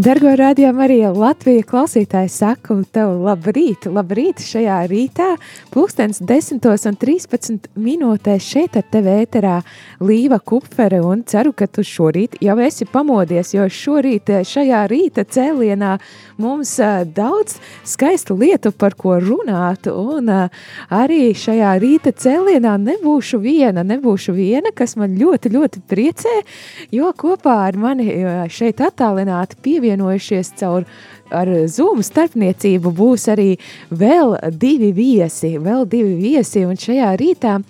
Dargo rādījumā arī Latvijas klausītāji saku tev labrīt, labrīt šajā rītā, pulkstens 10.13 minūtēs šeit ar tevi ēterā Līva Kupfere un ceru, ka tu šorīt jau esi pamodies, jo šorīt šajā rīta cēlienā mums daudz skaistu lietu, par ko runāt un arī šajā rīta cēlienā nebūšu viena, nebūšu viena, kas man ļoti, ļoti priecē, jo kopā ar mani šeit attālināti pievienot pievienojušies caur Zoom starpniecību būs arī vēl divi viesi, vēl divi viesi, un šajā rītā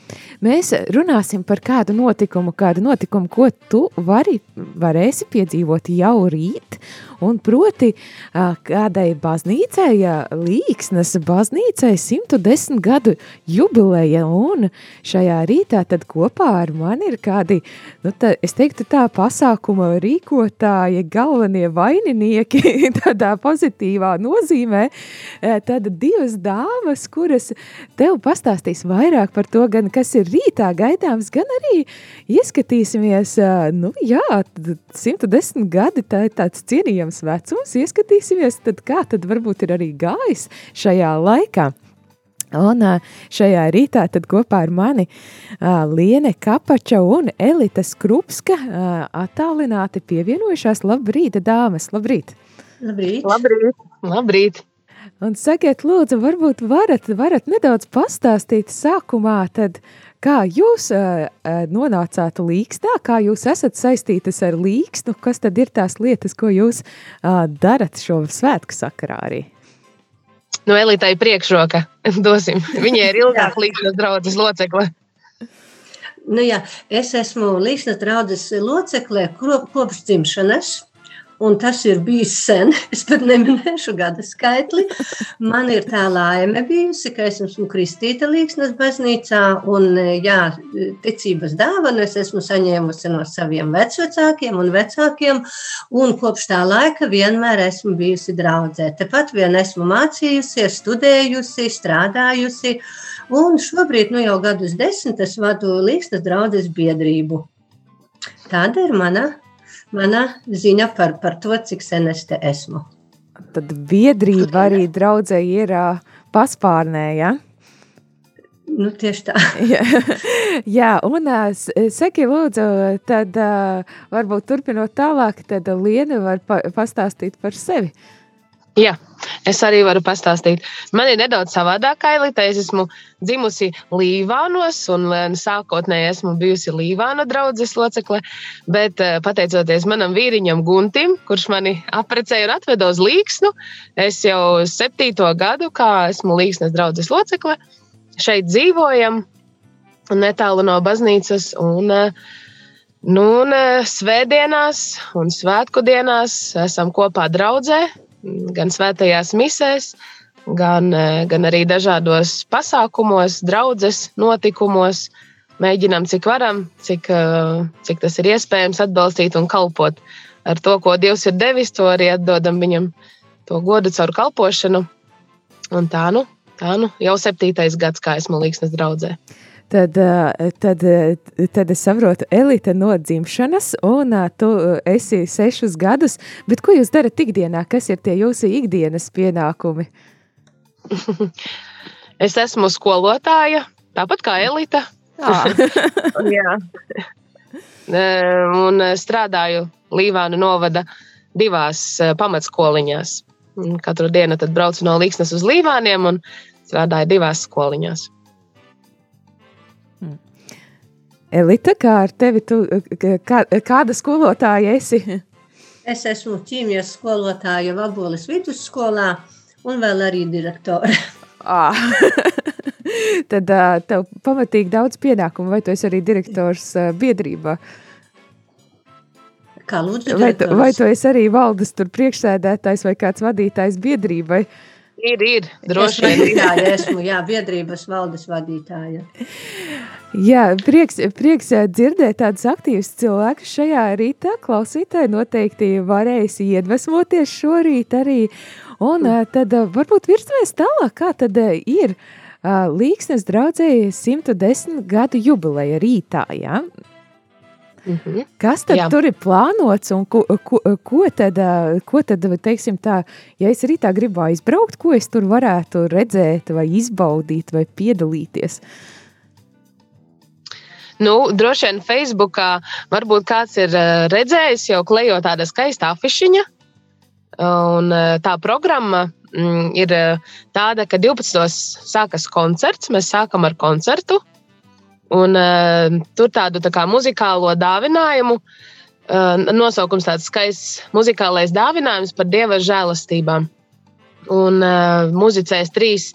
mēs runāsim par kādu notikumu, kādu notikumu, ko tu vari, varēsi piedzīvot jau rīt, un proti kādai baznīcai, Līksnes baznīcai 110 gadu jubileja, un šajā rītā tad kopā ar mani ir kādi, nu tā, es teiktu tā, pasākuma rīkotāji, galvenie vaininieki, tādā pozitīvā nozīmē, tad divas dāmas, kuras tev pastāstīs vairāk par to, gan kas ir rītā gaidāms, gan arī ieskatīsimies, nu jā, 110 gadi, tā ir tāds cienījams vecums, ieskatīsimies, tad kā tad varbūt ir arī gājis šajā laikā. Un šajā rītā tad kopā ar mani Liene Kapača un Elita Skrupska attālināti pievienojušās. Labrīt, dāmas, labrīt! Labrīt! Labrīt! Labrīt. Un sakiet, lūdzu, varbūt varat, varat nedaudz pastāstīt sākumā, tad, kā jūs uh, nonācāt līkstā, kā jūs esat saistītas ar līkstu, kas tad ir tās lietas, ko jūs uh, darat šo svētku sakarā arī? Nu, Elitai priekšroka dosim. Viņai ir ilgāk līkstas draudzes locekle. Nu jā, es esmu līkstas draudzes locekle kopš dzimšanas. Un tas ir bijis sen. Es pat neminēšu gada skaitli. Man ir tā laime bijusi, ka es esmu kristīta Līksnes baznīcā. Un, jā, ticības dāvanu es esmu saņēmusi no saviem vecvecākiem un vecākiem. Un kopš tā laika vienmēr esmu bijusi draudzē. Tepat vien esmu mācījusies, studējusi, strādājusi. Un šobrīd, nu jau gadus desmit, es vadu Līksnes draudzes biedrību. Tāda ir mana mana ziņa par, par to, cik sen es te esmu. Tad biedrība arī draudzē ir uh, paspārnē, ja? Nu, tieši tā. jā, jā, un seki, lūdzu, tad varbūt turpinot tālāk, tad Liena var pa pastāstīt par sevi. Jā, es arī varu pastāstīt. Man ir nedaudz savādākā elite. Es esmu dzimusi Līvānos, un sākotnēji esmu bijusi Līvāna draudzes locekle. Bet eh, pateicoties manam vīriņam Guntim, kurš mani apprecēja un atveda uz Līksnu, es jau septīto gadu, kā esmu Līksnes draudzes locekle, šeit dzīvojam netālu no baznīcas. Un, eh, Nu, un eh, svētdienās un svētku dienās esam kopā draudzē, gan svētajās misēs, gan, eh, gan arī dažādos pasākumos, draudzes notikumos. Mēģinām, cik varam, cik, eh, cik tas ir iespējams, atbalstīt un kalpot ar to, ko Dievs ir devis. To arī atdodam viņam to godu caur kalpošanu. Un tā nu, tā nu jau septītais gads, kā esmu Līksnes draudzē tad, eh, tad, eh, tad es saprotu, elite no dzimšanas, un eh, tu esi sešus gadus, bet ko jūs darat ikdienā? Kas ir tie jūsu ikdienas pienākumi? es esmu skolotāja, tāpat kā elita. Ah. Jā. un strādāju Līvānu novada divās pamatskoliņās. Katru dienu tad braucu no Līksnes uz Līvāniem un strādāju divās skoliņās. Elita, kā ar tevi, tu, kā, kāda skolotāja esi? Es esmu ķīmijas skolotāja Vaboles vidusskolā un vēl arī direktore. Ah. Tad uh, tev pamatīgi daudz pienākumu, vai tu esi arī direktors uh, biedrībā? Kā lūdzu, Vai tu, direktors? vai tu esi arī valdes tur priekšsēdētājs vai kāds vadītājs biedrībai? Ir, ir, Es droši vien. vadītāja esmu, jā, biedrības valdes vadītāja. Jā, prieks, prieks dzirdēt tādus aktīvus cilvēkus šajā rītā. Klausītāji noteikti varēs iedvesmoties šorīt arī. Un tad varbūt virzamies tālāk, kā tad ir Līksnes draudzēji 110 gadu jubileja rītā, jā? Mhm. Kas tad Jā. Tur ir plānots un ko, ko, ko tad, ko tad, teiksim tā, ja es rītā gribu aizbraukt, ko es tur varētu redzēt vai izbaudīt vai piedalīties? Nu, droši vien Facebookā varbūt kāds ir redzējis, jau klejo tāda skaista afišiņa. Un tā programma mm, ir tāda, ka 12. sākas koncerts. Mēs sākam ar koncertu. Un, uh, tur tādu tā kā muzikālo dāvinājumu. Uh, nosaukums tāds skaists muzikālais dāvinājums par dieva žēlastībām. Un uh, muzicēs trīs,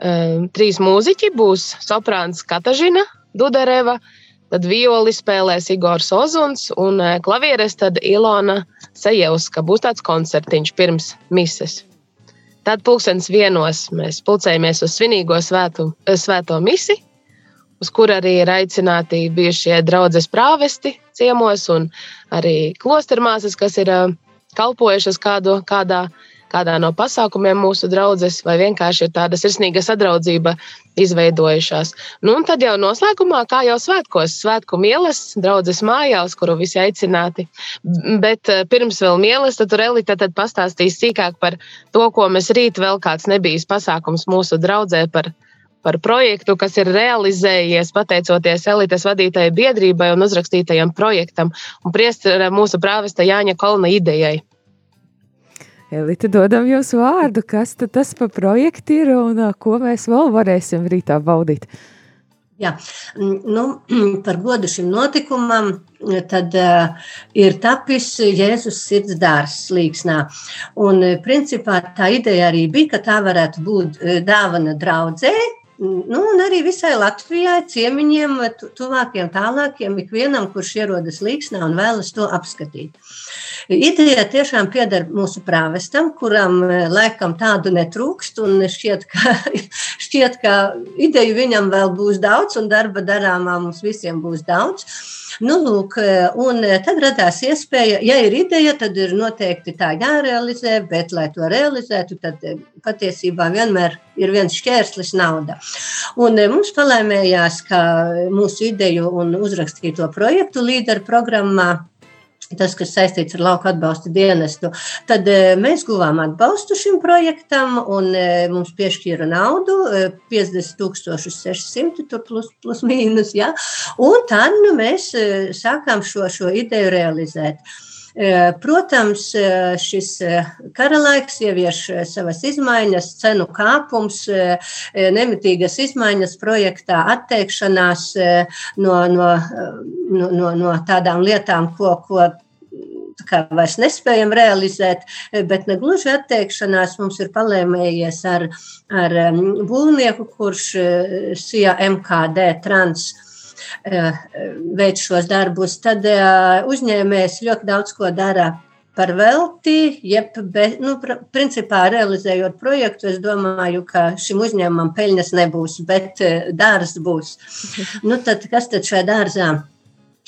uh, trīs mūziķi. Būs soprāns Katažina Dudareva, tad violi spēlēs Igors Ozuns un uh, klavieres tad Ilona Sejevska. Būs tāds koncertiņš pirms mises. Tad pulkstenis vienos mēs pulcējamies uz svinīgo svētu, svēto misi, uz kur arī ir aicināti bijušie draudzes prāvesti ciemos un arī klostermāsas, kas ir kalpojušas kādu, kādā, kādā no pasākumiem mūsu draudzes, vai vienkārši ir tāda sirsnīga sadraudzība izveidojušās. Nu, un tad jau noslēgumā, kā jau svētkos, svētku mielas, draudzes mājās, kuru visi aicināti. Bet pirms vēl mielas, tad tur Elita tad pastāstīs sīkāk par to, ko mēs rīt vēl kāds nebijis pasākums mūsu draudzē par par projektu, kas ir realizējies pateicoties elites vadītajai biedrībai un uzrakstītajam projektam un priestera mūsu prāvesta Jāņa Kalna idejai. Elita, dodam jums vārdu, kas tad tas par projektu ir un ā, ko mēs vēl varēsim rītā baudīt. Jā, nu, par godu šim notikumam tad, uh, ir tapis Jēzus sirds dārsts Līksnā. Un, eh, principā, tā ideja arī bija, ka tā varētu būt eh, dāvana draudzē, Nu, un arī visai Latvijai, ciemiņiem, tu- tuvākiem, tālākiem, ikvienam, kurš ierodas līksnā un vēlas to apskatīt. Ideja tiešām pieder mūsu prāvestam, kuram eh, laikam tādu netrūkst, un šķiet, ka, šķiet, ka ideju viņam vēl būs daudz, un darba darāmā mums visiem būs daudz. Nu, lūk, un tad radās iespēja, ja ir ideja, tad ir noteikti tā jārealizē, bet, lai to realizētu, tad patiesībā vienmēr ir viens šķērslis nauda. Un mums palēmējās, ka mūsu ideju un uzrakstīto projektu līderu programmā tas, kas saistīts ar lauka atbalsta dienestu. Tad e, mēs guvām atbalstu šim projektam, un e, mums piešķīra naudu e, 50,600 tur plus, plus mīnus. Ja? Un tad nu, mēs sākām šo, šo ideju realizēt. E, Protams, e, šis e, karalaiks ievieš savas izmaiņas, cenu kāpums, nemitīgas izmaiņas projektā, atteikšanās no, no, no, no, tādām lietām, ko, ko kā vairs nespējam realizēt, bet ne gluži atteikšanās mums ir palēmējies ar, ar būvnieku, kurš SIA MKD trans veic šos darbus, tad e, uzņēmējs ļoti daudz ko dara par velti, jeb, be, nu, pr- principā realizējot projektu, es domāju, ka šim uzņēmumam peļņas nebūs, bet e, dārzs būs. Nu, tad, kas tad šajā dārzā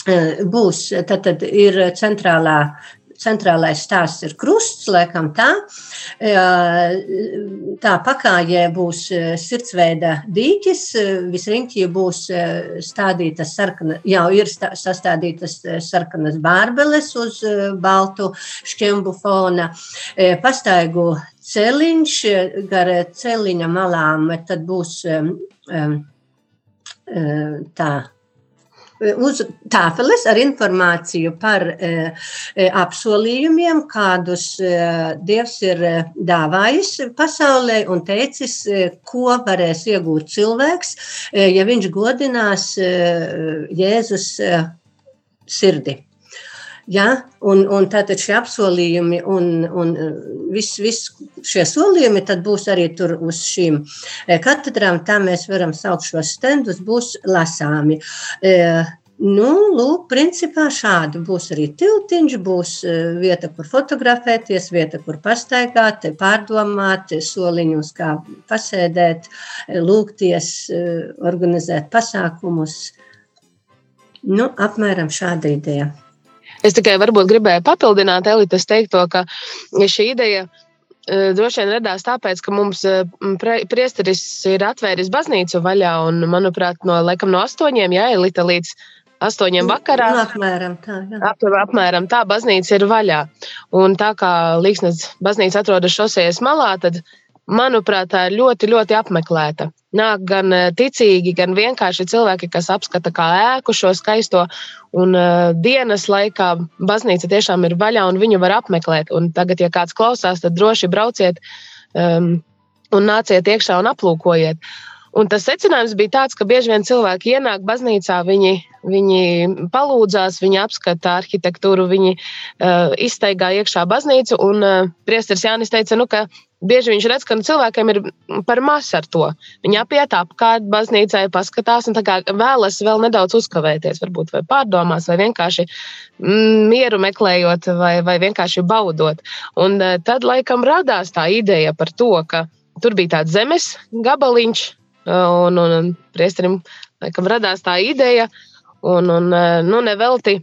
būs? Tad, tad ir centrālā. Centrālais stāsts ir krusts, laikam tā. Tā pakājē būs e, sirdsveida dīķis, e, visriņķī būs e, stādītas sarkana, jau ir stā- sastādītas sarkanas bārbeles uz baltu šķembu fona. Pastaigu celiņš, gar celiņa malām, tad būs tā uz tāfeles ar informāciju par e, e, apsolījumiem, kādus e, Dievs ir dāvājis pasaulē un teicis, ko varēs iegūt cilvēks, ja viņš godinās Jēzus sirdi. Ja? Un, un tātad šie apsolījumi un, un viss vis šie solījumi būs arī tur uz šīm katedrām. Tā mēs varam saukt šos stendus, būs lasāmi. Nu, lūk, principā šādi būs arī tiltiņš, būs vieta, kur fotografēties, vieta, kur pastaigāt, pārdomāt, soliņus, kā pasēdēt, lūgties, organizēt pasākumus. Nu, apmēram šāda ideja. Es tikai varbūt gribēju papildināt Elites teikto, ka šī ideja droši vien radās tāpēc, ka mums priesteris ir atvēris baznīcu vaļā un, manuprāt, no, laikam, no astoņiem, jā, Elita līdz astoņiem vakarā. Nu, apmēram tā, jā. Ap, apmēram tā baznīca ir vaļā. Un tā kā Līksnes baznīca atrodas šosejas malā, tad, manuprāt, tā ir ļoti, ļoti apmeklēta nāk gan eh, ticīgi, gan vienkārši cilvēki, kas apskata kā ēku šo skaisto. Un uh, dienas laikā baznīca tiešām ir vaļā un viņu var apmeklēt. Un tagad, ja kāds klausās, tad droši brauciet um, un nāciet iekšā un aplūkojiet. Un tas secinājums bija tāds, ka bieži vien cilvēki ienāk baznīcā, viņi, viņi palūdzās, viņi apskata arhitektūru, viņi uh, iztaigā iekšā baznīcu. Un uh, priesteris Jānis teica, nu, ka bieži viņš redz, ka nu, cilvēkiem ir par maz ar to. Viņi apiet apkārt baznīcai, paskatās un vēlas vēl nedaudz uzkavēties, varbūt vai pārdomās, vai vienkārši mm, mieru meklējot, vai, vai vienkārši baudot. Un eh, tad laikam radās tā ideja par to, ka tur bija tāds zemes gabaliņš, eh, un, un, un priesterim laikam radās tā ideja, un, un nu, nevelti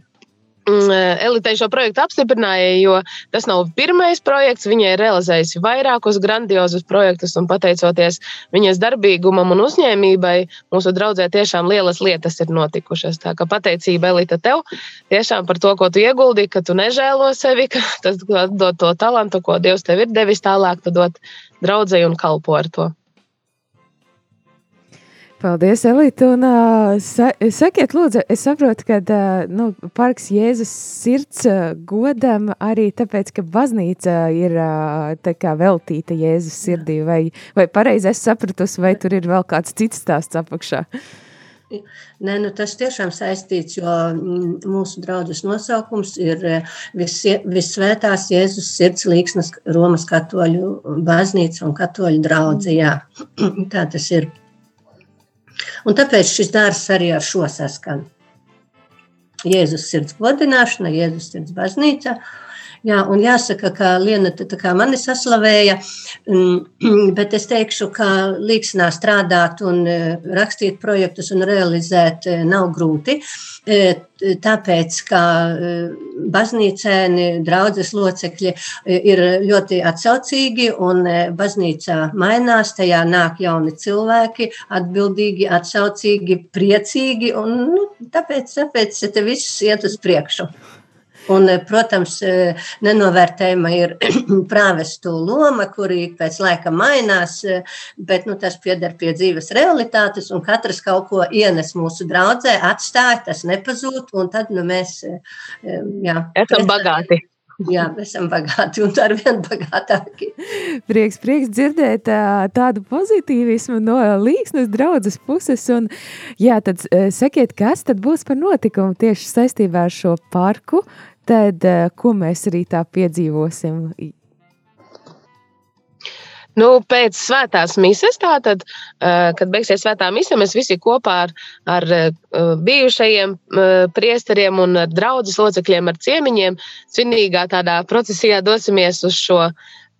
Mm, Elitei šo projektu apstiprināja, jo tas nav pirmais projekts. Viņa ir realizējusi vairākus grandiozus projektus, un pateicoties viņas darbīgumam un uzņēmībai, mūsu draudzē tiešām lielas lietas ir notikušas. Tā kā pateicība Elita tev tiešām par to, ko tu ieguldīji, ka tu nežēlo sevi, ka tas dod to talantu, ko Dievs tev ir devis tālāk, tu dod draudzēji un kalpo ar to. Paldies, Elīte. Uh, sa sakiet, lūdzu, es saprotu, ka uh, nu, parks Jēzus sirds uh, godam arī tāpēc, ka baznīca ir uh, veltīta Jēzus sirdī. Vai, vai pareizi es sapratusi, vai tur ir vēl kāds cits stāsts apakšā? Nē, nu tas tiešām saistīts, jo mūsu draudzes nosaukums ir vis, Visvētās Jēzus sirds līksnes Romas katoļu baznīca un katoļu draudzījā. Tā tas ir. Un tāpēc šis dārsts arī ar šo saskan. Jēzus sirds godināšana, Jēzus sirds baznīca. Jā, un jāsaka, ka Liena tā kā mani saslavēja, mm, bet es teikšu, ka līksnā strādāt un e, rakstīt projektus un realizēt e, nav grūti, e, tāpēc, ka baznīcēni, draudzes locekļi ir ļoti atsaucīgi un baznīcā mainās, tajā nāk jauni cilvēki, atbildīgi, atsaucīgi, priecīgi un nu, tāpēc, tāpēc te viss iet uz priekšu. Un, eh, protams, eh, nenovērtējama ir prāvestu loma, kuri pēc laika mainās, eh, bet nu, tas pieder pie dzīves realitātes, un katrs kaut ko ienes mūsu draudzē, atstāja, tas nepazūd, un tad nu, mēs jā, esam bagāti. Jā, mēs esam bagāti un ar vien bagātāki. Prieks, prieks dzirdēt tādu pozitīvismu no līksnes draudzes puses. Un, jā, tad sakiet, kas tad būs par notikumu tieši saistībā ar šo parku, tad eh, ko mēs rītā piedzīvosim? Nu, pēc svētās mises, tātad, eh, kad beigsies svētā mise, mēs visi kopā ar, ar eh, bijušajiem priesteriem un draudzes locekļiem, ar ciemiņiem, svinīgā tādā procesijā dosimies uz šo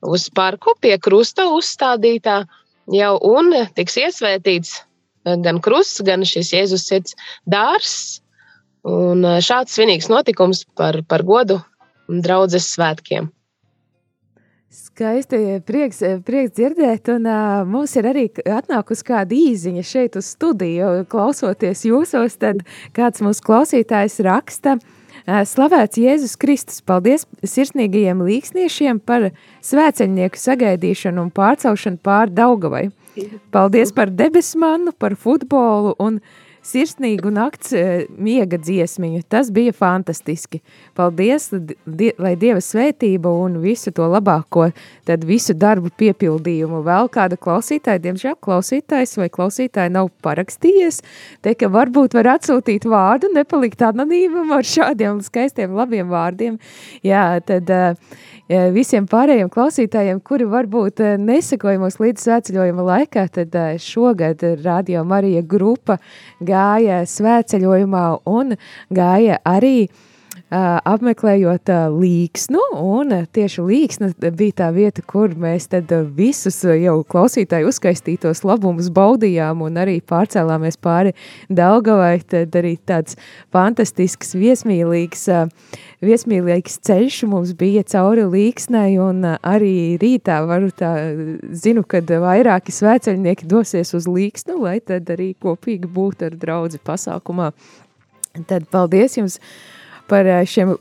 uz parku pie krusta uzstādītā jau un tiks iesvētīts gan krusts, gan šis Jēzus sirds dārs, Un šāds svinīgs notikums par, par godu draudzes svētkiem. Skaisti, prieks, prieks dzirdēt, un uh, mums ir arī atnākusi kāda īziņa šeit uz studiju, klausoties jūsos, tad kāds mūsu klausītājs raksta, uh, slavēts Jēzus Kristus, paldies sirsnīgajiem līksniešiem par svēceņnieku sagaidīšanu un pārcelšanu pār Daugavai. Paldies par debesmanu, par futbolu un sirsnīgu nakts uh, miega dziesmiņu. Tas bija fantastiski. Paldies, die, lai Dieva svētība un visu to labāko, tad visu darbu piepildījumu. Vēl kāda klausītāja, diemžēl klausītājs vai klausītāja nav parakstījies, te, ka varbūt var atsūtīt vārdu, nepalikt anonīmam ar šādiem skaistiem labiem vārdiem. Jā, tad uh, visiem pārējiem klausītājiem, kuri varbūt nesakojamos līdz svētceļojuma laikā, tad šogad Radio Marija grupa gāja svētceļojumā un gāja arī uh, apmeklējot līksnu, un tieši līksna bija tā vieta, kur mēs tad visus jau klausītāju uzskaistītos labumus baudījām un arī pārcēlāmies pāri Daugavai, tad arī tāds fantastisks, viesmīlīgs, viesmīlīgs ceļš mums bija cauri līksnai, un arī rītā varu tā, zinu, kad vairāki svēceļnieki dosies uz līksnu, lai tad arī kopīgi būtu ar draudzi pasākumā. Tad paldies jums! Par eh, šiem,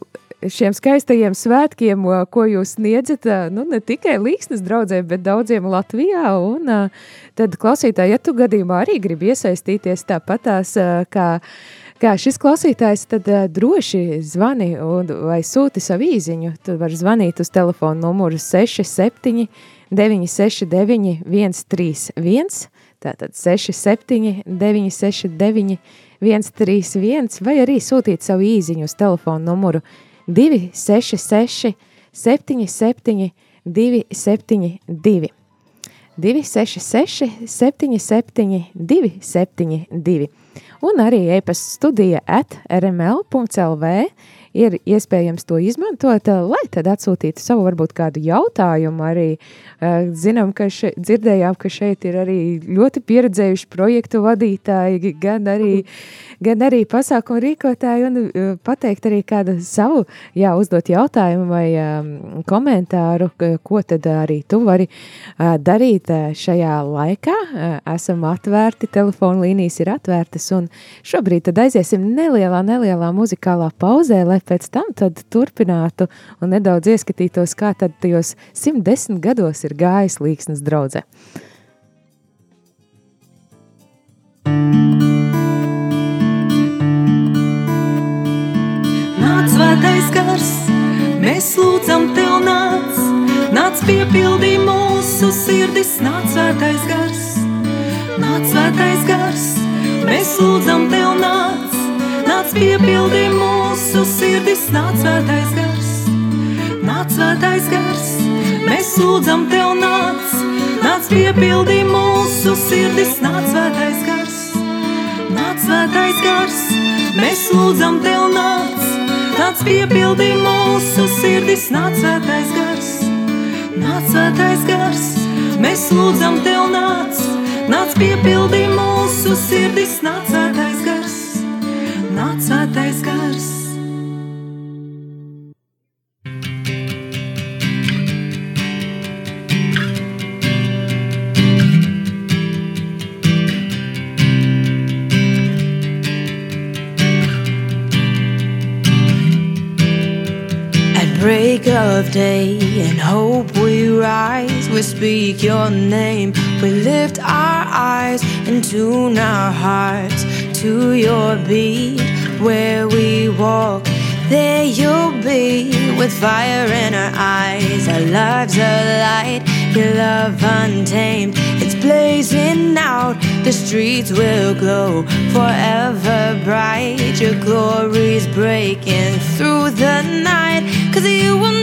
šiem skaistajiem svētkiem, ko jūs sniedzat, eh, nu, ne tikai Līksnes draudzē, bet daudziem Latvijā, un eh, tad klausītāji, ja tu gadījumā arī gribi iesaistīties tāpatās, kā, kā šis klausītājs, tad droši zvani un, vai sūti savu īziņu, tu var zvanīt uz telefonu numuru 67 969 131, tātad 67 969 131 vai arī sūtīt savu īziņu uz telefonu numuru 266 77 272. 266 77 272 un arī e-pasta studija at rml.lv ir iespējams to izmantot, eh, lai tad atsūtītu savu varbūt kādu jautājumu arī. Eh, zinām, ka še, dzirdējām, ka šeit ir arī ļoti pieredzējuši projektu vadītāji, gan arī, gan arī pasākumu rīkotāji un eh, pateikt arī kādu savu, jā, uzdot jautājumu vai um, komentāru, ko tad arī tu vari uh, darīt šajā laikā. Uh, esam atvērti, telefona līnijas ir atvērtas un šobrīd tad aiziesim nelielā, nelielā muzikālā pauzē, lai pēc tam turpinātu un nedaudz ieskatītos, kā tad tajos 110 gados ir gājis līksnes draudze. Nāc svētais gars, mēs lūdzam tev nāc, nāc piepildī mūsu sirdis, nāc svētais gars, nāc svētais gars, mēs lūdzam tev nāc nāc piepildī mūsu sirdis, nāc svētais gars, nāc svētais gars, mēs lūdzam tev nāc, nāc piepildī mūsu sirdis, nāc svētais gars, nāc svētais gars, mēs lūdzam tev nāc, nāc piepildī mūsu sirdis, nāc svētais gars, nāc svētais gars, mēs lūdzam tev nāc, nāc piepildī mūsu sirdis, nāc svētais gars of day and hope we rise. We speak your name, we lift our eyes and tune our hearts to your beat where we walk. There you'll be with fire in our eyes. Our lives are light, your love untamed. It's blazing out, the streets will glow forever bright. Your glory's breaking through the night, cause you will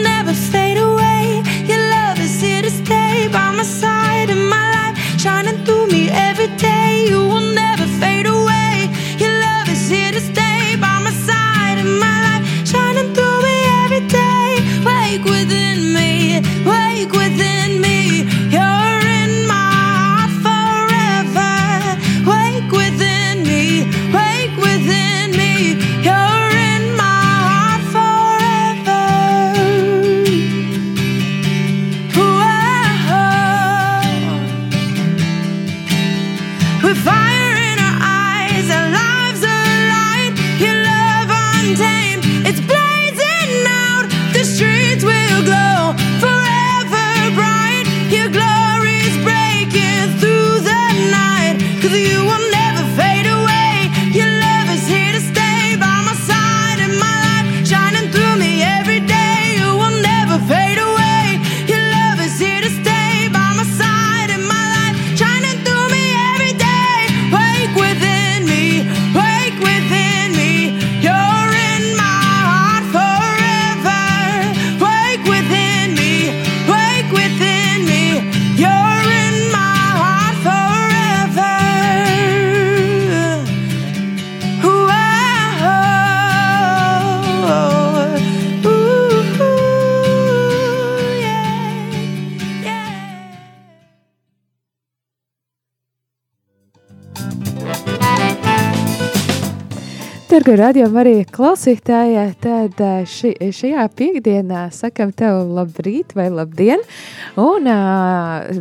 darga radījuma arī klausītāja, tad ši, šajā piekdienā sakam tev labrīt vai labdien, un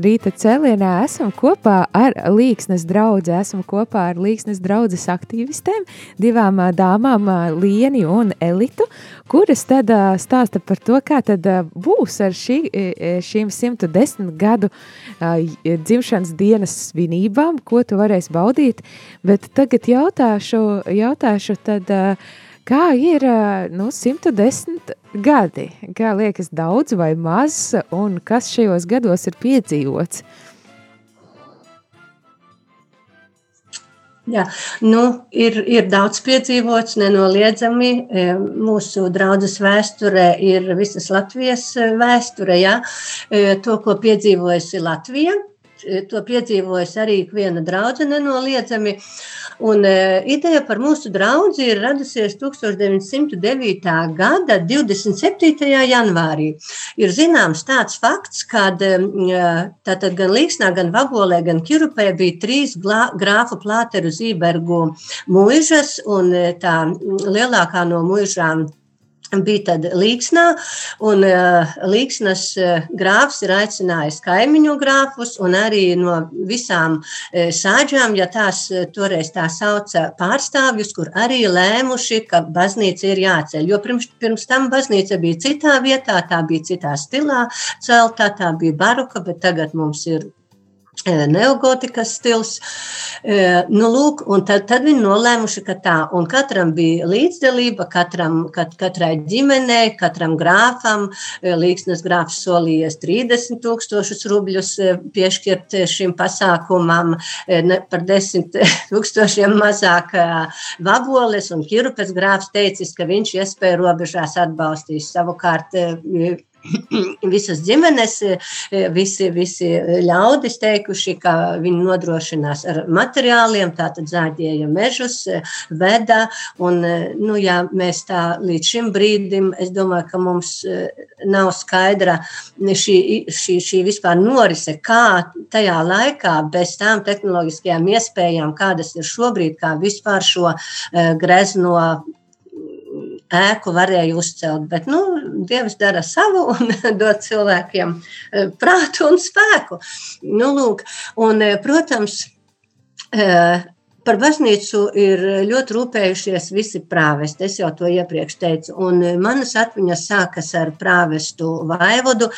rīta cēlienā esam kopā ar Līksnes draudzi, esam kopā ar Līksnes draudzes aktīvistēm, divām dāmām Lieni un Elitu, kuras tad stāsta par to, kā tad būs ar šī, šīm 110 gadu dzimšanas dienas svinībām, ko tu varēsi baudīt, bet tagad jautāšu, jautāšu tad, kā ir nu, 110 gadi, kā liekas daudz vai maz, un kas šajos gados ir piedzīvots? Jā, nu, ir, ir daudz piedzīvots, nenoliedzami. E, mūsu draudzes vēsturē ir visas Latvijas e, vēsture. Jā. E, to, ko piedzīvojusi Latvija, to piedzīvojusi arī viena draudzene nenoliedzami. Un uh, ideja par mūsu draugu ir radusies 1909. gada 27. janvārī. Ir zināms tāds fakts, ka uh, gan Līksnā, gan Vagolē, gan Kirupē bija trīs glā, grāfu plāteru zībergu mūžas, un tā lielākā no mūžām bija tad Līksnā, un uh, Līksnas uh, grāfs ir aicinājis kaimiņu grāfus un arī no visām uh, sāģām, ja tās toreiz tā sauca pārstāvjus, kur arī lēmuši, ka baznīca ir jāceļ. Jo pirms, pirms tam baznīca bija citā vietā, tā bija citā stilā celtā, tā bija baroka, bet tagad mums ir neogotikas stils. Nu, lūk, tad, tad viņi nolēmuši, ka tā, un katram bija līdzdalība, katram, kat, katrai ģimenei, katram grāfam. Līksnes grāfs solījies 30 tūkstošus rubļus piešķirt šim pasākumam, ne, par 10 tūkstošiem mazāk vaboles, un Kirupes grāfs teicis, ka viņš iespēja robežās atbalstīs savukārt visas ģimenes, e, visi, visi ļaudis teikuši, ka viņi nodrošinās ar materiāliem, tātad zāģēja mežus, e, veda, un, e, nu, ja mēs tā līdz šim brīdim, es domāju, ka mums nav skaidra šī, šī, šī vispār norise, kā tajā laikā bez tām tehnoloģiskajām iespējām, kādas ir šobrīd, kā vispār šo grezno ēku varēja uzcelt. Bet nu, Dievs dara savu un dod cilvēkiem eh, prātu un spēku. Nu, lūk, un, eh, protams, eh, Par baznīcu ir ļoti rūpējušies visi prāvesti. Es jau to iepriekš teicu. Un manas atmiņas sākas ar prāvestu Vaivodu,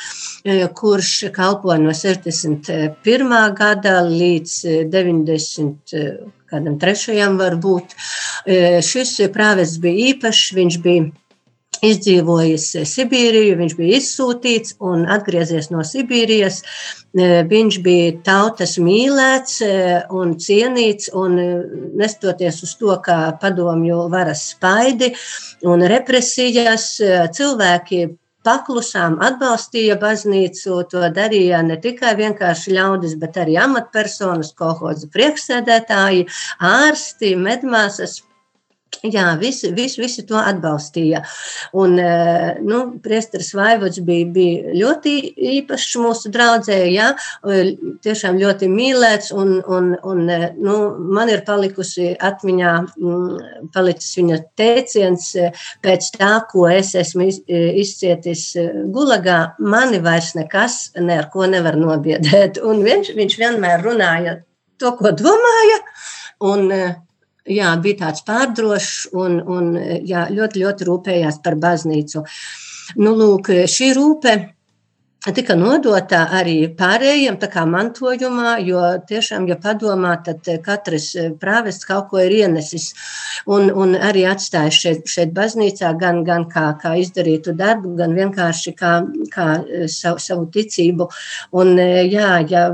kurš kalpoja no 61. gada līdz 90 kādam trešajam varbūt. E, šis prāvests bija īpašs, viņš bija izdzīvojis Sibīriju, viņš bija izsūtīts un atgriezies no Sibīrijas. E, viņš bija tautas mīlēts e, un cienīts, un nestoties uz to, ka padomju varas spaidi un represijas, cilvēki paklusām atbalstīja baznīcu. To darīja ne tikai vienkārši ļaudis, bet arī amatpersonas, kolhoza priekšsēdētāji, ārsti, medmāsas. Jā, visi, visi, visi to atbalstīja. Un, eh, nu, Priesteris Vaivods bija, bija ļoti īpašs mūsu draudzē, jā, tiešām ļoti mīlēts, un, un, un eh, nu, man ir palikusi atmiņā, mm, palicis viņa teiciens pēc tā, ko es esmu izcietis gulagā, mani vairs nekas ne ar ko nevar nobiedēt. Un viņš, viņš vienmēr runāja to, ko domāja, un jā, bija tāds pārdrošs un, un jā, ļoti, ļoti rūpējās par baznīcu. Nu, lūk, šī rūpe tika nodota arī pārējiem mantojumā, jo tiešām, ja padomā, tad katrs prāvests kaut ko ir ienesis un, un arī atstājis šeit, šeit baznīcā gan, gan kā, kā izdarītu darbu, gan vienkārši kā, kā savu, savu ticību. Un, jā, ja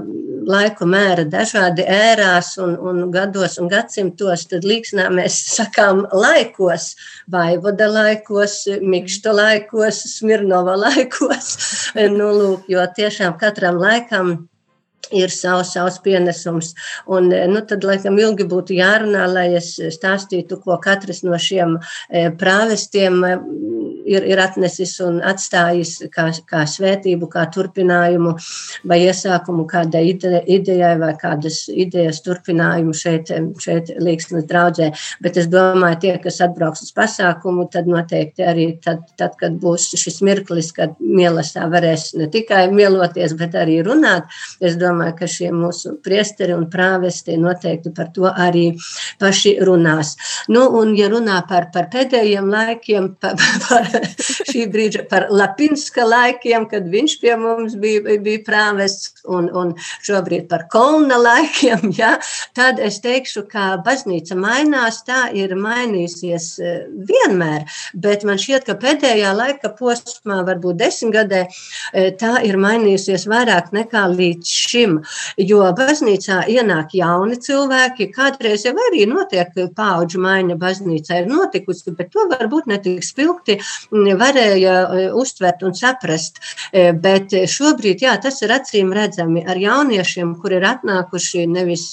laiku mēra dažādi ērās un, un gados un gadsimtos, tad līksnā mēs sakām laikos, vaivoda laikos, mikšta laikos, smirnova laikos. Nu, lūk, jo tiešām katram laikam ir savs, savs pienesums. Un, nu, tad, laikam, ilgi būtu jārunā, lai es stāstītu, ko katrs no šiem e, prāvestiem ir, ir atnesis un atstājis kā, kā svētību, kā turpinājumu vai iesākumu kādai ide, idejai vai kādas idejas turpinājumu šeit, šeit Līksnes draudzē. Bet es domāju, tie, kas atbrauks uz pasākumu, tad noteikti arī tad, tad kad būs šis mirklis, kad mielasā varēs ne tikai mieloties, bet arī runāt. Es domāju, ka šie mūsu priesteri un prāvesti noteikti par to arī paši runās. Nu, un, ja runā par, par pēdējiem laikiem, par, par šī brīža, par Lapinska laikiem, kad viņš pie mums bija, bija prāvests, un, un šobrīd par kolna laikiem, ja, tad es teikšu, ka baznīca mainās, tā ir mainījusies e, vienmēr, bet man šķiet, ka pēdējā laika posmā, varbūt desmitgadē, e, tā ir mainījusies vairāk nekā līdz šim, jo baznīcā ienāk jauni cilvēki, kādreiz jau arī notiek paudžu maiņa baznīcā ir notikusi, bet to varbūt netik spilgti varēja e, uztvert un saprast, bet šobrīd, jā, tas ir acīm redzami ar jauniešiem, kur ir atnākuši nevis,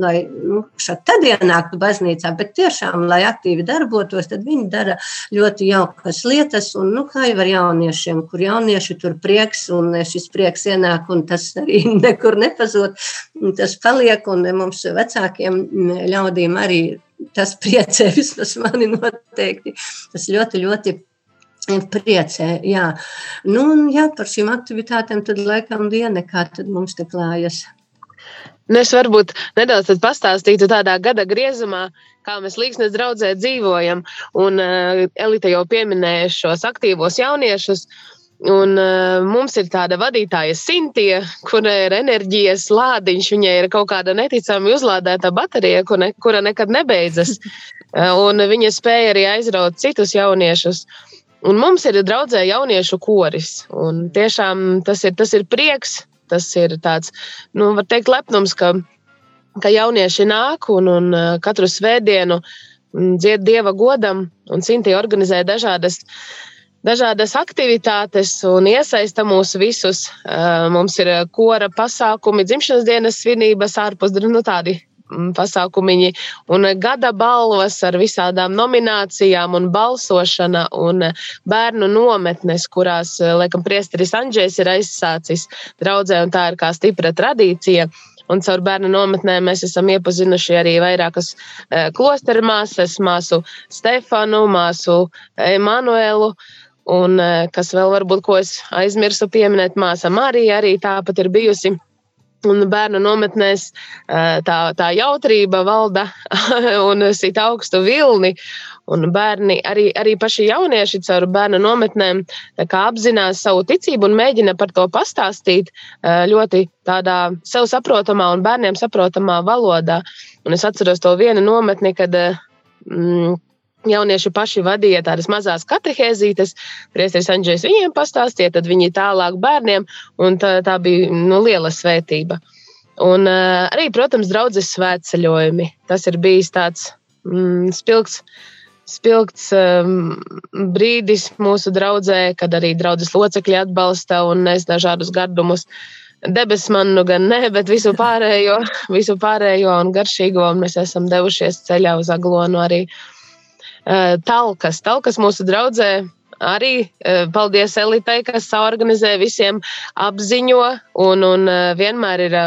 lai nu, šad tad ienāktu baznīcā, bet tiešām, lai aktīvi darbotos, tad viņi dara ļoti jaukas lietas. Un, nu, kā jau ar jauniešiem, kur jaunieši tur prieks, un šis prieks ienāk, un tas arī nekur nepazūd, tas paliek, un mums vecākiem ļaudīm arī tas priecē, vismaz mani noteikti. Tas ļoti, ļoti priecē. Jā. Nu, un, jā, par šīm aktivitātēm tad laikam diena, kā tad mums te klājas. Nu, es varbūt nedaudz pastāstītu tādā gada griezumā, kā mēs Līgsnes draudzē dzīvojam. Un uh, Elita jau pieminēja šos aktīvos jauniešus. Un, uh, mums ir tāda vadītāja Sintīna, kura ir enerģijas lādiņš. Viņai ir kaut kāda neticami uzlādēta baterija, kur ne, kura nekad nebeidzas. Uh, un viņa spēja arī aizraut citus jauniešus. Un mums ir draudzē jauniešu koris. Tiešām tas ir, tas ir prieks tas ir tāds, nu, var teikt, lepnums, ka, ka jaunieši nāk un, un katru svētdienu dzied dieva godam, un Sinti organizē dažādas. Dažādas aktivitātes un iesaista mūs visus. Mums ir kora pasākumi, dzimšanas dienas svinības, ārpus nu, tādi pasākumiņi un gada balvas ar visādām nominācijām un balsošana un bērnu nometnes, kurās, eh, laikam, priesteris Andrzejs ir aizsācis draudzē, un tā ir kā stipra tradīcija. Un caur bērnu nometnēm mēs esam iepazinuši arī vairākas eh, klosteru māsas, māsu Stefanu, māsu Emanuelu. Un eh, kas vēl varbūt, ko es aizmirsu pieminēt, māsa Marija arī tāpat ir bijusi Un bērnu nometnēs tā, tā jautrība valda un sit augstu vilni. Un bērni, arī, arī paši jaunieši caur bērnu nometnēm apzinās savu ticību un mēģina par to pastāstīt ļoti tādā sev saprotamā un bērniem saprotamā valodā. Un es atceros to vienu nometni, kad mm, Jaunieši paši vadīja tādas mazas katehēzītes, Priesteris Andrzejs viņiem pastāstīja, tad viņi tālāk bērniem, un tā, tā bija nu, liela svētība. Un uh, arī, protams, draudzes svētceļojumi. Tas ir bijis tāds mm, spilgts, spilgts um, brīdis mūsu draudzē, kad arī draudzes locekļi atbalsta un nes dažādus gardumus. Debesis man nu gan ne, bet visu pārējo, visu pārējo un garšīgo mēs esam devušies ceļā uz Aglonu arī. Uh, talkas. Talkas mūsu draudzē arī eh, paldies Elitai, kas organizē visiem apziņo un, un eh, vienmēr ir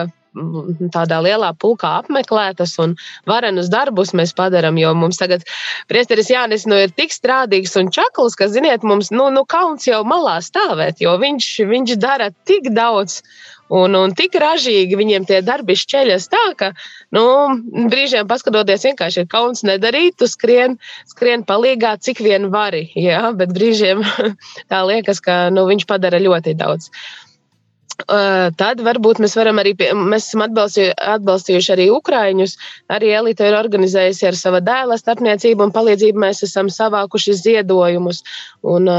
tādā lielā pulkā apmeklētas un varenus darbus mēs padarām, jo mums tagad priesteris Jānis nu, ir tik strādīgs un čakls, ka, ziniet, mums nu, nu kauns jau malā stāvēt, jo viņš, viņš dara tik daudz Un, un tik ražīgi viņiem tie darbi šķeļas tā, ka nu, brīžiem paskatoties, vienkārši ir kauns nedarīt, tu skrien, skrien palīgā, cik vien vari. Jā, bet brīžiem tā liekas, ka nu, viņš padara ļoti daudz. Tad varbūt mēs varam arī, pie, mēs esam atbalstījuši, atbalstījuši arī Ukraiņus. Arī Elīte ir organizējusi ar sava dēla starpniecību un palīdzību. Mēs esam savākuši ziedojumus, un,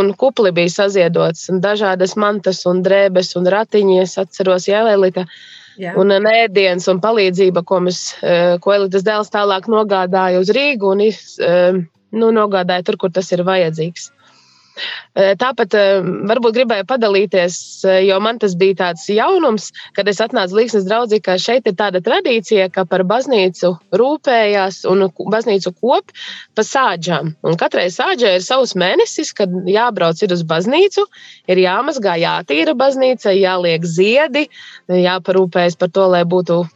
un kupli bija saziedots, un dažādas mantas un drēbes un ratiņi. Es atceros, Jā, Elīte. Jā. Un ēdienas un palīdzība, ko, mēs, ko Elites dēls tālāk nogādāja uz Rīgu un nu, nogādāja tur, kur tas ir vajadzīgs. Tāpat varbūt gribēju padalīties, jo man tas bija tāds jaunums, kad es atnācu Līksnes draudzī, ka šeit ir tāda tradīcija, ka par baznīcu rūpējās un baznīcu kop pa sāģām. Un katrai sāģai ir savs mēnesis, kad jābrauc ir uz baznīcu, ir jāmazgā, jātīra baznīca, jāliek ziedi, jāparūpējas par to, lai būtu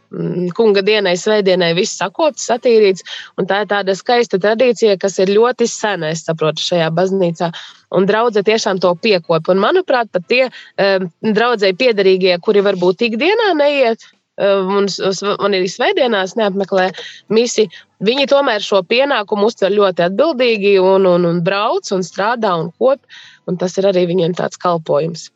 kunga dienai, svētdienai viss sakopts, satīrīts. Un tā ir tāda skaista tradīcija, kas ir ļoti sena, es saprotu, šajā baznīcā un draudzē tiešām to piekopja. Un, manuprāt, pat tie um, draudzēji piederīgie, kuri varbūt ikdienā neiet. Un, un arī svētdienās neapmeklē misi. Viņi tomēr šo pienākumu uztver ļoti atbildīgi un, un, un brauc un strādā un kop. Un tas ir arī viņiem tāds kalpojums.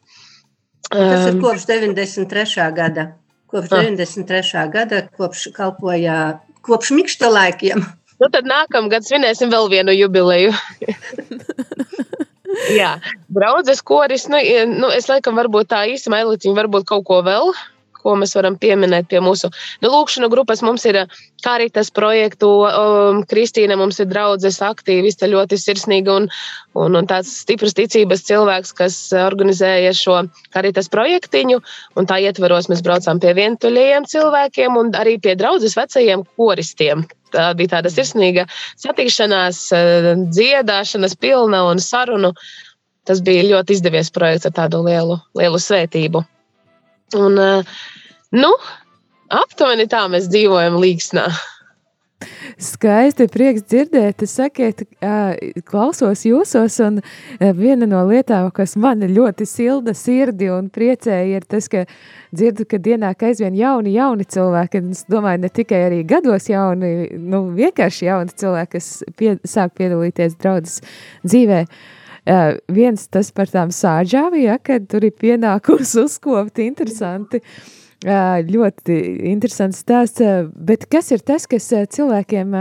Tas ir kopš 93. gada. Kopš 93. gada, kopš kalpoja kopš mikšķa laikiem. Nu, tad nākamgad svinēsim vēl vienu jubileju. Jā, draudzes koris. Nu, nu, es laikam, varbūt tā īsi mailītiņa, varbūt kaut ko vēl. Ko mēs varam pieminēt pie mūsu nu, lūkšanas grupas? Mums ir Karitas projektu, um, Kristīna mums ir draudzes aktīviste, ļoti sirsnīga un, un, un tāds stiprs ticības cilvēks, kas organizēja šo Karitas projektiņu. Un tā ietveros mēs braucām pie vientuļajiem cilvēkiem un arī pie draudzes vecajiem koristiem tā bija tāda sirsnīga satikšanās, eh, dziedāšanas pilna un sarunu. Tas bija ļoti izdevies projekts ar tādu lielu, lielu svētību. Un, eh, nu, aptuveni tā mēs dzīvojam Līgsnā. Skaisti, prieks dzirdēt. Sakiet, klausos jūsos, un viena no lietām, kas man ļoti silda sirdi un priecēja, ir tas, ka dzirdu, ka ienāk aizvien jauni, jauni cilvēki. Es domāju, ne tikai arī gados jauni, nu, vienkārši jauni cilvēki, kas pie, sāk piedalīties draudzes dzīvē. Uh, viens tas par tām sāģām, ja, kad tur ir pienākums uzkopt, interesanti. Uh, Ļoti interesants stāsts. Bet kas ir tas, kas cilvēkiem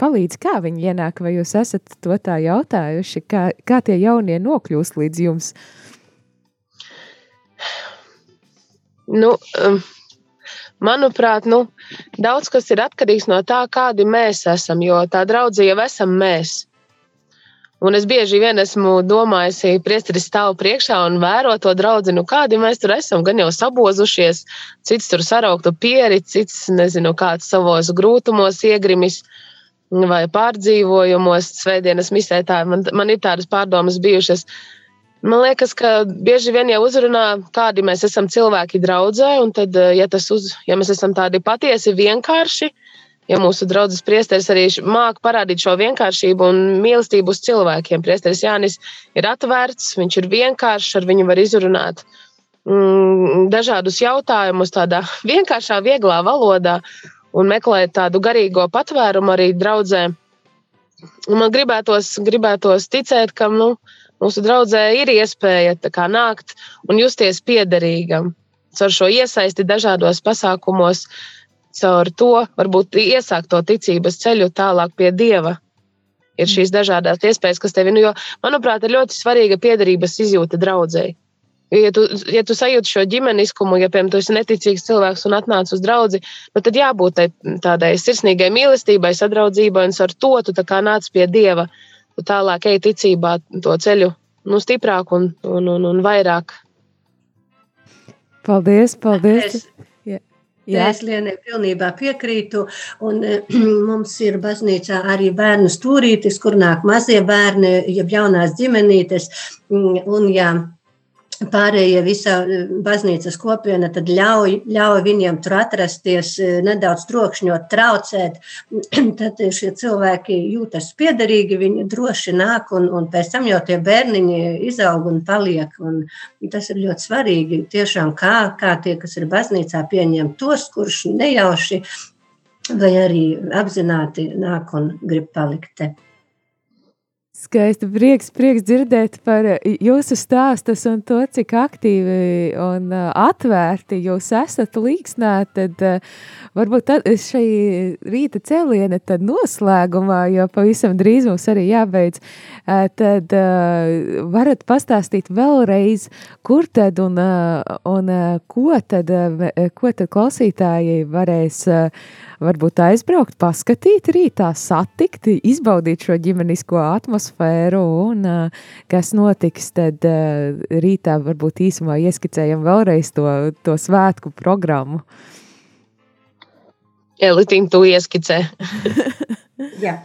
palīdz? Kā viņi ienāk? Vai jūs esat to tā jautājuši? Kā, kā tie jaunie nokļūst līdz jums? Nu, manuprāt, nu, daudz kas ir atkarīgs no tā, kādi mēs esam. Jo tā draudzība jau esam mēs. Un es bieži vien esmu domājis, priesteris stāv priekšā un vēro to draugu, nu kādi mēs tur esam. Gan jau sabozušies, cits tur sarauktu pieri, cits nezinu, kāds savos grūtumos iegrimis vai pārdzīvojumos, svētdienas misē. Tā, man, man ir tādas pārdomas bijušas. Man liekas, ka bieži vien jau uzrunā, kādi mēs esam cilvēki draudzē, un tad, ja, uz, ja mēs esam tādi patiesi vienkārši, tad ja mūsu draugs priesteris arī māca parādīt šo vienkāršību un mīlestību uz cilvēkiem. Priesteris Jānis ir atvērts, viņš ir vienkāršs, ar viņu var izrunāt mm, dažādus jautājumus tādā vienkāršā, vieglā valodā un meklēt tādu garīgo patvērumu arī draudzē. Man gribētos, gribētos ticēt, ka nu, mūsu draudzē ir iespēja kā, nākt un justies piederīgam ar šo iesaisti dažādos pasākumos, uh, caur to varbūt iesākt to ticības ceļu tālāk pie Dieva. Ir šīs dažādas iespējas, kas tev ir. Nu, jo, manuprāt, ir ļoti svarīga piederības izjūta draudzēji. Ja tu, ja tu sajūti šo ģimeniskumu, ja, piemēram, tu esi neticīgs cilvēks un atnāc uz draugu, nu, tad jābūt tādai sirsnīgai mīlestībai, sadraudzībai, un ar to tu nāc pie Dieva. Tu tālāk ej ticībā to ceļu nu, stiprāk un, un, un, un vairāk. Paldies, paldies! Es, Jā. Es Lienai pilnībā piekrītu. Un, mums ir baznīcā arī bērnu stūrītis, kur nāk mazie bērni, jeb jaunās ģimenītes. Un, jā, pārējie visā eh, baznīcas kopiena tad ļauj, ļauj viņiem tur atrasties, eh, nedaudz trokšņot, traucēt, tad šie cilvēki jūtas piederīgi, viņi droši nāk un, un pēc tam jau tie bērniņi izaug un paliek. Un tas ir ļoti svarīgi tiešām, kā, kā tie, kas ir baznīcā, pieņem tos, kurš nejauši vai arī apzināti nāk un grib palikt te. Skaisti prieks, prieks dzirdēt par eh, jūsu stāstus un to, cik aktīvi un eh, atvērti jūs esat līksnā, tad uh, varbūt tad šai rīta cēliena tad noslēgumā, jo pavisam drīz mums arī jābeidz, tad varat pastāstīt vēlreiz, kur tad un, un ko tad, ko tad klausītāji varēs varbūt aizbraukt, paskatīt rītā, satikt, izbaudīt šo ģimenisko atmosfēru, un uh, kas notiks, tad uh, rītā varbūt īsumā ieskicējam vēlreiz to, to svētku programmu. Elitīna, tu ieskicē. Jā.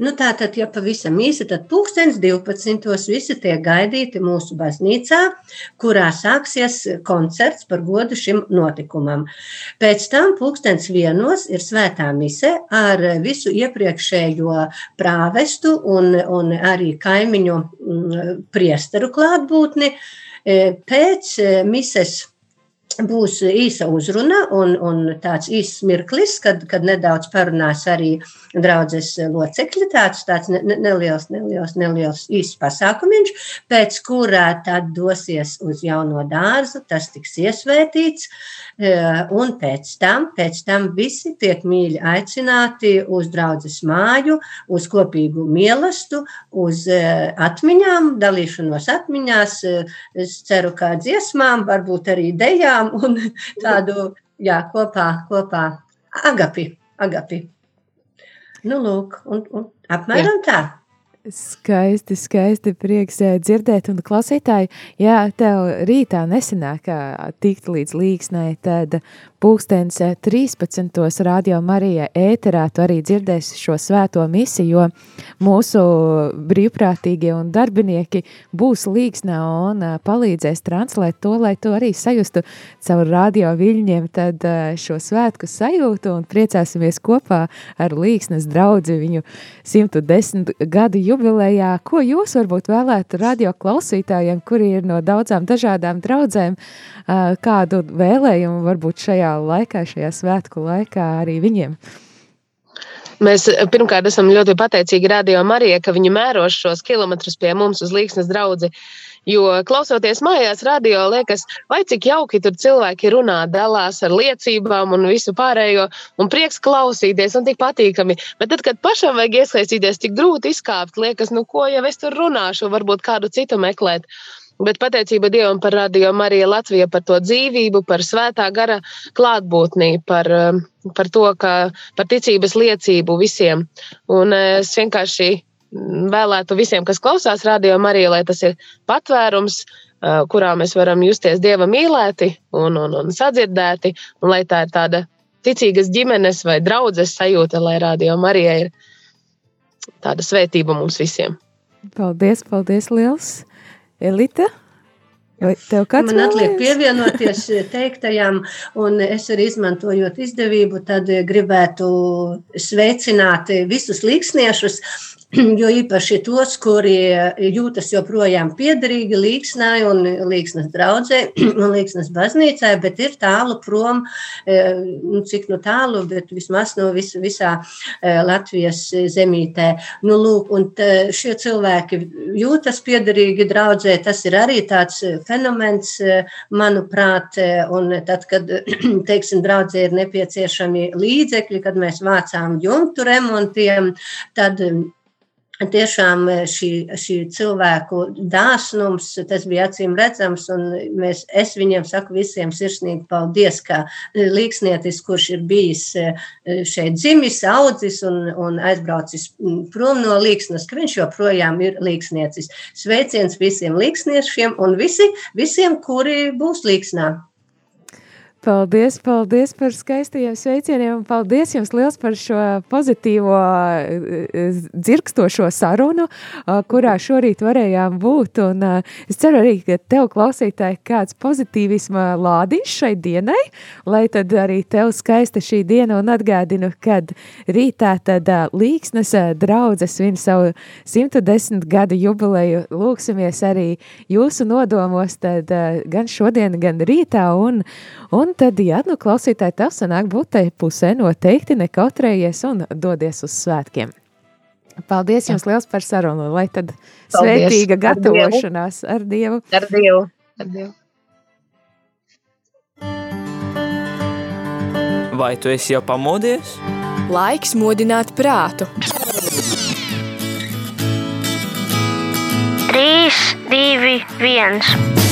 Nu, tā tad, ja pavisam īsi, tad pulkstens 12. visi tiek gaidīti mūsu baznīcā, kurā sāksies koncerts par godu šim notikumam. Pēc tam pulkstens vienos ir svētā mise ar visu iepriekšējo prāvestu un, un arī kaimiņu mm, priesteru klātbūtni. Pēc mises būs īsa uzruna un, un tāds īsts mirklis, kad, kad nedaudz parunās arī draudzes locekļi, tāds, tāds ne, neliels, neliels, neliels īsts pasākumiņš, pēc kurā tad dosies uz jauno dārzu, tas tiks iesvētīts, e, un pēc tam, pēc tam visi tiek mīļi aicināti uz draudzes māju, uz kopīgu mielastu, uz e, atmiņām, dalīšanos atmiņās, e, es ceru, kā dziesmām, varbūt arī dejām, dziedām un tādu jā, kopā, kopā agapi. agapi. Nu, lūk, un, un apmēram jā. tā. Skaisti, skaisti prieks dzirdēt, un klausītāji, ja tev rītā nesenāk tikt līdz līksnai, tad pulkstens 13. Eh, radio Marija ēterā tu arī dzirdēsi šo svēto misiju, jo mūsu brīvprātīgie un darbinieki būs līksnā un eh, palīdzēs translēt to, lai tu arī sajustu caur radio viļņiem tad šo svētku sajūtu un priecāsimies kopā ar līksnes draudzi viņu 110 gadu jubilejā. Ko jūs varbūt vēlētu radio klausītājiem, kuri ir no daudzām dažādām draudzēm, kādu vēlējumu varbūt šajā laikā, šajā svētku laikā arī viņiem? Mēs pirmkārt esam ļoti pateicīgi Radio Marijai, ka viņi mēro šos kilometrus pie mums uz Līksnes draugu. Jo klausoties mājās, radio liekas, vai cik jauki tur cilvēki runā, dalās ar liecībām un visu pārējo, un prieks klausīties, un tik patīkami. Bet tad, kad pašam vajag iesaistīties, tik grūti izkāpt, liekas, nu ko jau es tur runāšu, varbūt kādu citu meklēt. Bet pateicība Dievam par radio Mariju Latviju, par to dzīvību, par svētā gara klātbūtni, par, par to, ka par ticības liecību visiem. Un es vienkārši vēlētu visiem, kas klausās radio Mariju, lai tas ir patvērums, kurā mēs varam justies Dieva mīlēti un, un, un sadzirdēti, un lai tā ir tāda ticīgas ģimenes vai draudzes sajūta, lai radio Marija ir tāda svētība mums visiem. Paldies, paldies liels! Elita? Man atliek pievienoties teiktajam, un es arī izmantojot izdevību, tad gribētu sveicināt visus līksniešus, jo īpaši tos, kuri jūtas joprojām piederīgi līksnai un līksnes draudzē un līksnes baznīcai, bet ir tālu prom, e, nu, cik nu tālu, bet vismaz no vis, visā e, Latvijas zemītē. Nu, lūk, un šie cilvēki jūtas piederīgi draudzē, tas ir arī tāds fenomens, e, manuprāt, un tad, kad, teiksim, draudzē ir nepieciešami līdzekļi, kad mēs vācām jumtu remontiem, tad tiešām eh, šī, šī cilvēku dāsnums, tas bija acīm redzams, un mēs, es viņiem saku visiem sirsnīgi paldies, ka līksnietis, kurš ir bijis eh, šeit dzimis, audzis un, un aizbraucis prom no līksnes, ka viņš joprojām ir līksniecis. Sveiciens visiem līksniešiem un visi, visiem, kuri būs līksnā. Paldies, paldies par skaistajiem sveicieniem un paldies jums liels par šo pozitīvo eh, eh, dzirkstošo sarunu, eh, kurā šorīt varējām būt. Un es ceru arī, ka tev klausītāji kāds pozitīvisma lādiņš šai dienai, lai tad arī tev skaista šī diena un atgādinu, kad rītā tad Līksnes draudzes svin savu 110 gadu jubileju. Lūksimies arī jūsu nodomos tad gan šodien, gan rītā un, un Un tad, ja nu klausītāji tev sanāk būt tai pusē, noteikti nekautrējies un dodies uz svētkiem. Paldies jums liels par sarunu, lai tad Paldies. svētīga gatavošanās ar Dievu. Ar Dievu. Ar Dievu. Vai tu esi jau pamodies? Laiks modināt prātu. 3, 2, 1.